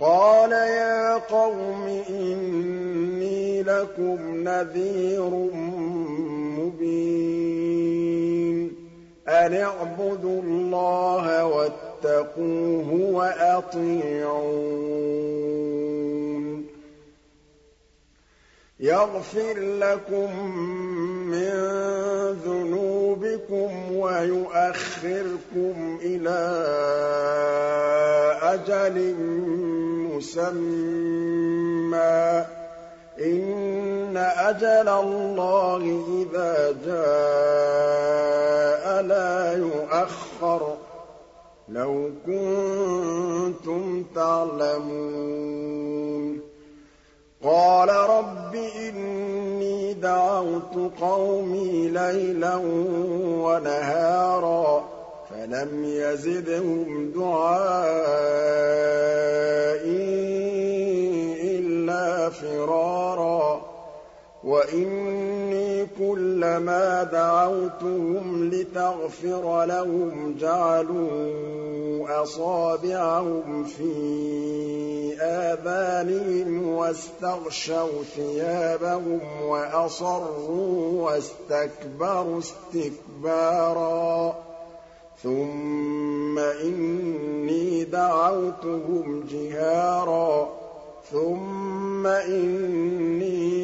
قَالَ يَا قَوْمِ إِنِّي لَكُمْ نَذِيرٌ مُّبِينٌ. أَنِ اعْبُدُوا اللَّهَ وَاتَّقُوهُ وَأَطِيعُونِ. يَغْفِرْ لَكُم مِّن ذُنُوبِكُمْ وَيُؤَخِّرْكُمْ إِلَىٰ أَجَلٍ مُّسَمًّى ۚ. إِنَّ أَجَلَ اللَّهِ إِذَا جَاءَ لَا يُؤَخَّرُ ۖ. لَوْ كُنتُمْ تَعْلَمُونَ. دَعَوْتُ قَوْمِي لَيْلًا وَنَهَارًا فَلَمْ يَزِدْهُمْ دُعَائِي إِلَّا فِرَارًا. وَإِنِّي كُلَّمَا دَعَوْتُهُمْ لِتَغْفِرَ لَهُمْ جَعَلُوا أَصَابِعَهُمْ فِي آذَانِهِمْ وَاسْتَغْشَوْا ثِيَابَهُمْ وَأَصَرُّوا وَاسْتَكْبَرُوا اسْتِكْبَارًا. ثُمَّ إِنِّي دَعَوْتُهُمْ جِهَارًا. ثُمَّ إِنِّي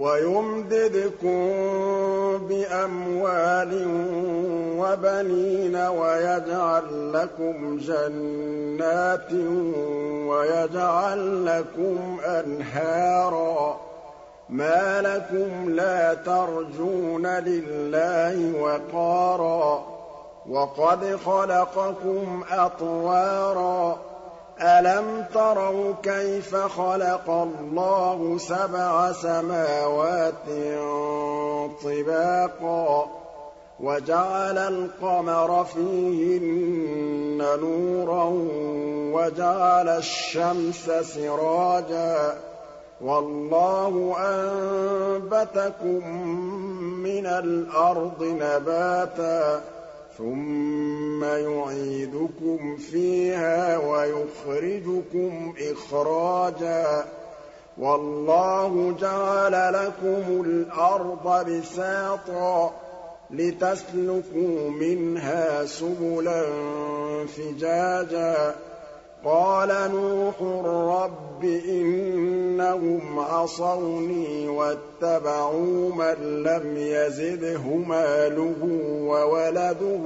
وَيُمْدِدْكُم بِأَمْوَالٍ وَبَنِينَ وَيَجْعَل لَّكُمْ جَنَّاتٍ وَيَجْعَل لَّكُمْ أَنْهَارًا. مَا لَكُمْ لَا تَرْجُونَ لِلَّهِ وَقَارًا. وَقَدْ خَلَقَكُمْ أَطْوَارًا. أَلَمْ تَرَوْا كَيْفَ خَلَقَ اللَّهُ سَبْعَ سَمَاوَاتٍ طِبَاقًا وَجَعَلَ الْقَمَرَ فِيهِنَّ نُورًا وَجَعَلَ الشَّمْسَ سِرَاجًا ۖ وَاللَّهُ أَنبَتَكُم مِّنَ الْأَرْضِ نَبَاتًا ثُمَّ يُعِيدُكُمْ فِيهَا وَيُخْرِجُكُمْ إِخْرَاجًا ۚ. وَاللَّهُ جَعَلَ لَكُمُ الْأَرْضَ بِسَاطًا لِّتَسْلُكُوا مِنْهَا سُبُلًا فِجَاجًا. قَالَ نُوحٌ رَّبِّ إِنَّهُمْ عَصَوْنِي وَاتَّبَعُوا مَن لَّمْ يَزِدْهُ مَالُهُ وَوَلَدُهُ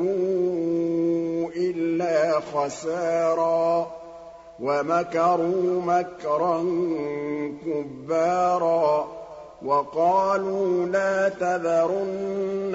إِلَّا خَسَارًا وَمَكَرُوا مَكْرًا كُبَّارًا وَقَالُوا لَا تَذَرُنَّ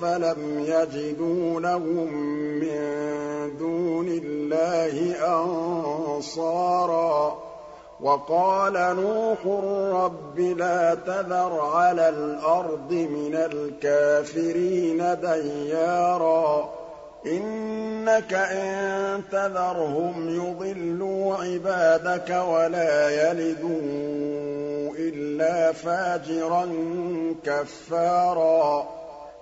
فَلَمْ يَجِدُوا لَهُم مِّن دُونِ اللَّهِ أَنصَارًا وَقَالَ نُوحٌ رَّبِّ لَا تَذَرْ عَلَى الْأَرْضِ مِنَ الْكَافِرِينَ دَيَّارًا إِنَّكَ إِن تَذَرْهُمْ يُضِلُّوا عِبَادَكَ وَلَا يَلِدُوا إِلَّا فَاجِرًا كَفَّارًا